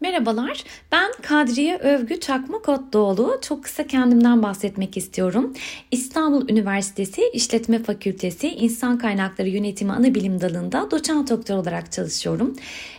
Merhabalar, ben Kadriye Övgü Çakmak Otdoğlu. Çok kısa kendimden bahsetmek istiyorum. İstanbul Üniversitesi İşletme Fakültesi İnsan Kaynakları Yönetimi Anabilim Dalı'nda doçent doktor olarak çalışıyorum.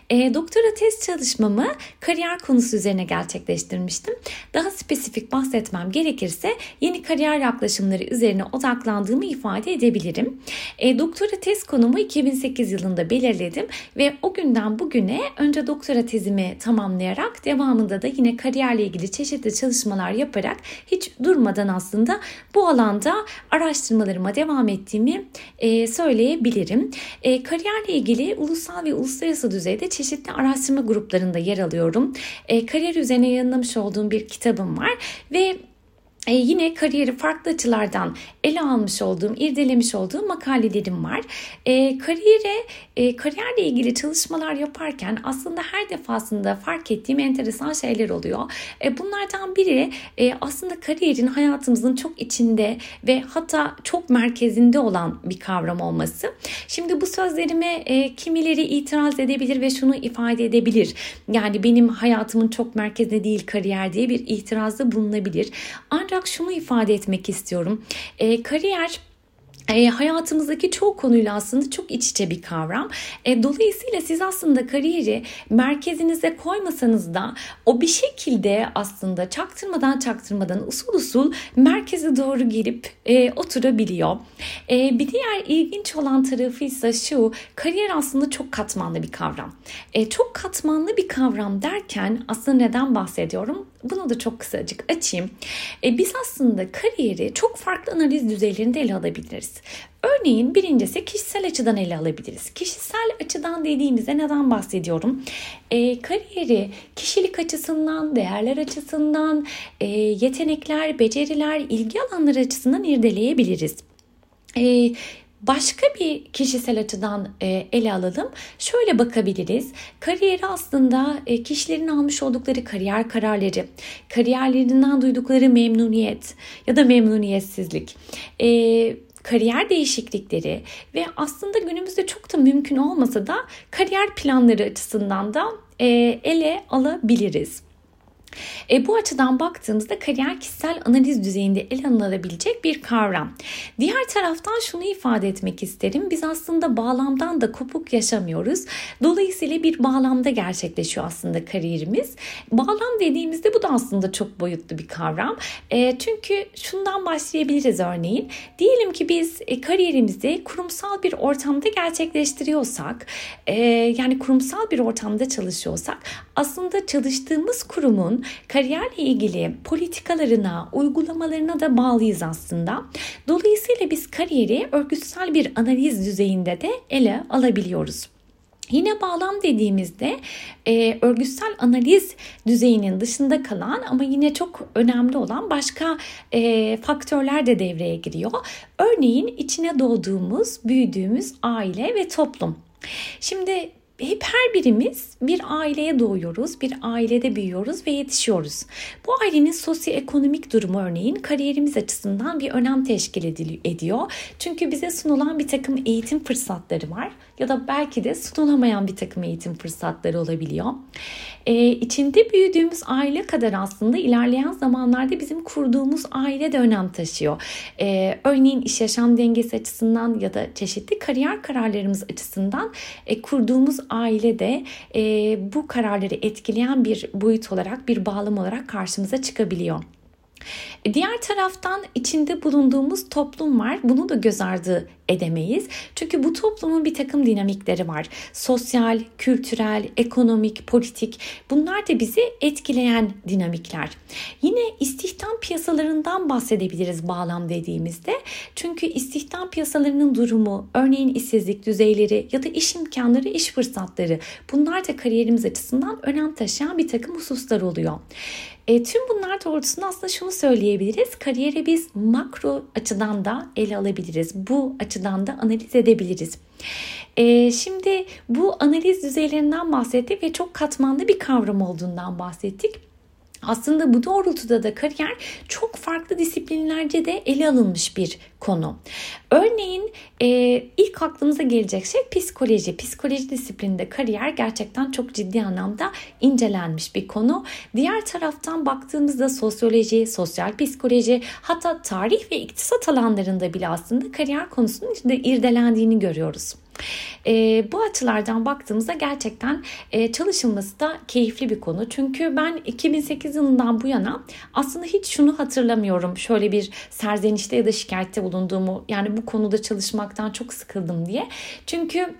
E, doktora tez çalışmamı kariyer konusu üzerine gerçekleştirmiştim. Daha spesifik bahsetmem gerekirse yeni kariyer yaklaşımları üzerine odaklandığımı ifade edebilirim. E, doktora tez konumu 2008 yılında belirledim ve o günden bugüne önce doktora tezimi tamamlayarak devamında da yine kariyerle ilgili çeşitli çalışmalar yaparak hiç durmadan aslında bu alanda araştırmalarıma devam ettiğimi e, söyleyebilirim. E, kariyerle ilgili ulusal ve uluslararası düzeyde çeşitli araştırma gruplarında yer alıyorum. E, kariyer üzerine yayınlamış olduğum bir kitabım var ve e, yine kariyeri farklı açılardan ele almış olduğum, irdelemiş olduğum makalelerim var. E, kariyere, e, kariyerle ilgili çalışmalar yaparken aslında her defasında fark ettiğim enteresan şeyler oluyor. E, bunlardan biri e, aslında kariyerin hayatımızın çok içinde ve hatta çok merkezinde olan bir kavram olması. Şimdi bu sözlerime e, kimileri itiraz edebilir ve şunu ifade edebilir. Yani benim hayatımın çok merkezinde değil kariyer diye bir itirazda bulunabilir. Ancak olarak şunu ifade etmek istiyorum. E, kariyer e, hayatımızdaki çoğu konuyla aslında çok iç içe bir kavram. E, dolayısıyla siz aslında kariyeri merkezinize koymasanız da o bir şekilde aslında çaktırmadan çaktırmadan usul usul merkeze doğru gelip e, oturabiliyor. E, bir diğer ilginç olan tarafı ise şu kariyer aslında çok katmanlı bir kavram. E, çok katmanlı bir kavram derken aslında neden bahsediyorum? Bunu da çok kısacık açayım. E, biz aslında kariyeri çok farklı analiz düzeylerinde ele alabiliriz. Örneğin birincisi kişisel açıdan ele alabiliriz. Kişisel açıdan dediğimizde neden bahsediyorum? E, kariyeri kişilik açısından, değerler açısından, e, yetenekler, beceriler, ilgi alanları açısından irdeleyebiliriz. E, Başka bir kişisel açıdan e, ele alalım. Şöyle bakabiliriz. Kariyeri aslında e, kişilerin almış oldukları kariyer kararları, kariyerlerinden duydukları memnuniyet ya da memnuniyetsizlik, e, kariyer değişiklikleri ve aslında günümüzde çok da mümkün olmasa da kariyer planları açısından da ele alabiliriz. E, bu açıdan baktığımızda kariyer kişisel analiz düzeyinde ele alınabilecek bir kavram. Diğer taraftan şunu ifade etmek isterim. Biz aslında bağlamdan da kopuk yaşamıyoruz. Dolayısıyla bir bağlamda gerçekleşiyor aslında kariyerimiz. Bağlam dediğimizde bu da aslında çok boyutlu bir kavram. E, çünkü şundan başlayabiliriz örneğin. Diyelim ki biz e, kariyerimizi kurumsal bir ortamda gerçekleştiriyorsak, e, yani kurumsal bir ortamda çalışıyorsak aslında çalıştığımız kurumun kariyerle ilgili politikalarına, uygulamalarına da bağlıyız aslında. Dolayısıyla biz kariyeri örgütsel bir analiz düzeyinde de ele alabiliyoruz. Yine bağlam dediğimizde e, örgütsel analiz düzeyinin dışında kalan ama yine çok önemli olan başka e, faktörler de devreye giriyor. Örneğin içine doğduğumuz, büyüdüğümüz aile ve toplum. Şimdi hep her birimiz bir aileye doğuyoruz, bir ailede büyüyoruz ve yetişiyoruz. Bu ailenin sosyoekonomik durumu örneğin kariyerimiz açısından bir önem teşkil ediyor. Çünkü bize sunulan bir takım eğitim fırsatları var ya da belki de sunulamayan bir takım eğitim fırsatları olabiliyor. Ee, içinde büyüdüğümüz aile kadar aslında ilerleyen zamanlarda bizim kurduğumuz aile de önem taşıyor. Ee, örneğin iş yaşam dengesi açısından ya da çeşitli kariyer kararlarımız açısından e, kurduğumuz aile de e, bu kararları etkileyen bir boyut olarak, bir bağlam olarak karşımıza çıkabiliyor. Diğer taraftan içinde bulunduğumuz toplum var. Bunu da göz ardı edemeyiz. Çünkü bu toplumun bir takım dinamikleri var. Sosyal, kültürel, ekonomik, politik bunlar da bizi etkileyen dinamikler. Yine istihdam piyasalarından bahsedebiliriz bağlam dediğimizde. Çünkü istihdam piyasalarının durumu, örneğin işsizlik düzeyleri ya da iş imkanları, iş fırsatları bunlar da kariyerimiz açısından önem taşıyan bir takım hususlar oluyor. E, tüm bunlar doğrultusunda aslında şunu söyleyebiliriz. Kariyeri biz makro açıdan da ele alabiliriz. Bu açıdan da analiz edebiliriz. E, şimdi bu analiz düzeylerinden bahsettik ve çok katmanlı bir kavram olduğundan bahsettik. Aslında bu doğrultuda da kariyer çok farklı disiplinlerce de ele alınmış bir konu. Örneğin e, ilk aklımıza gelecek şey psikoloji. Psikoloji disiplininde kariyer gerçekten çok ciddi anlamda incelenmiş bir konu. Diğer taraftan baktığımızda sosyoloji, sosyal psikoloji hatta tarih ve iktisat alanlarında bile aslında kariyer konusunun içinde irdelendiğini görüyoruz. E, bu açılardan baktığımızda gerçekten e, çalışılması da keyifli bir konu. Çünkü ben 2008 yılından bu yana aslında hiç şunu hatırlamıyorum. Şöyle bir serzenişte ya da şikayette bulunduğumu yani bu konuda çalışmaktan çok sıkıldım diye. Çünkü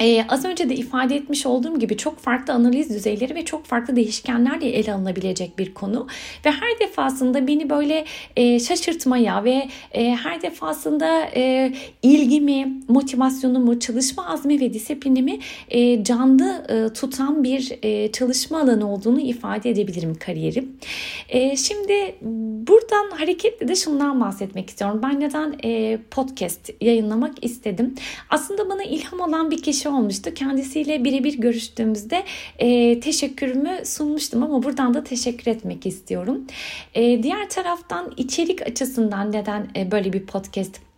ee, az önce de ifade etmiş olduğum gibi çok farklı analiz düzeyleri ve çok farklı değişkenlerle ele alınabilecek bir konu. Ve her defasında beni böyle e, şaşırtmaya ve e, her defasında e, ilgimi, motivasyonumu, çalışma azmi ve disiplinimi e, canlı e, tutan bir e, çalışma alanı olduğunu ifade edebilirim kariyerim. E, şimdi buradan hareketle de şundan bahsetmek istiyorum. Ben neden e, podcast yayınlamak istedim? Aslında bana ilham olan bir kişi olmuştu. Kendisiyle birebir görüştüğümüzde e, teşekkürümü sunmuştum ama buradan da teşekkür etmek istiyorum. E, diğer taraftan içerik açısından neden e, böyle bir podcast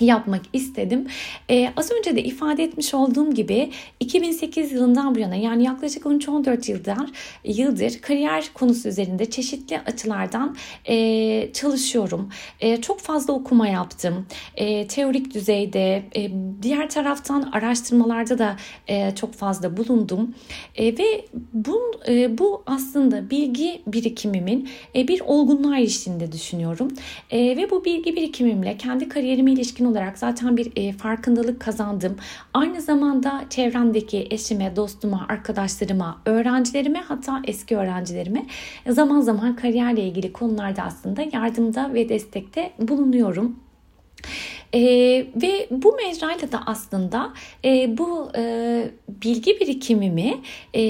yapmak istedim. Ee, az önce de ifade etmiş olduğum gibi 2008 yılından bu yana yani yaklaşık 13-14 yıldır, yıldır kariyer konusu üzerinde çeşitli açılardan e, çalışıyorum. E, çok fazla okuma yaptım. E, teorik düzeyde, e, diğer taraftan araştırmalarda da e, çok fazla bulundum. E, ve bu, e, bu aslında bilgi birikimimin e, bir olgunluğa ilişkinde düşünüyorum. E, ve bu bilgi birikimimle kendi kariyerime ilişkin ilişkin olarak zaten bir e, farkındalık kazandım. Aynı zamanda çevremdeki eşime, dostuma, arkadaşlarıma, öğrencilerime hatta eski öğrencilerime zaman zaman kariyerle ilgili konularda aslında yardımda ve destekte bulunuyorum. E, ve bu mecrayla da aslında e, bu e, bilgi birikimimi e,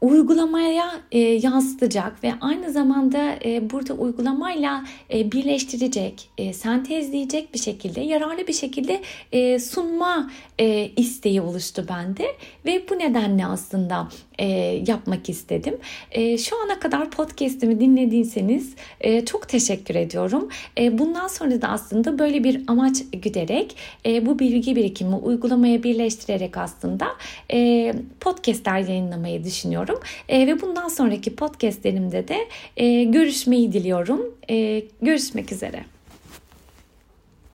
uygulamaya e, yansıtacak ve aynı zamanda e, burada uygulamayla e, birleştirecek, e, sentezleyecek bir şekilde, yararlı bir şekilde e, sunma e, isteği oluştu bende ve bu nedenle aslında e, yapmak istedim. E, şu ana kadar podcast'imi dinlediyseniz e, çok teşekkür ediyorum. E, bundan sonra da aslında böyle bir amaç güderek e, bu bilgi birikimi uygulamaya birleştirerek aslında e, podcastler yayınlamayı düşünüyorum. E, ve bundan sonraki podcastlerimde de e, görüşmeyi diliyorum. E, görüşmek üzere.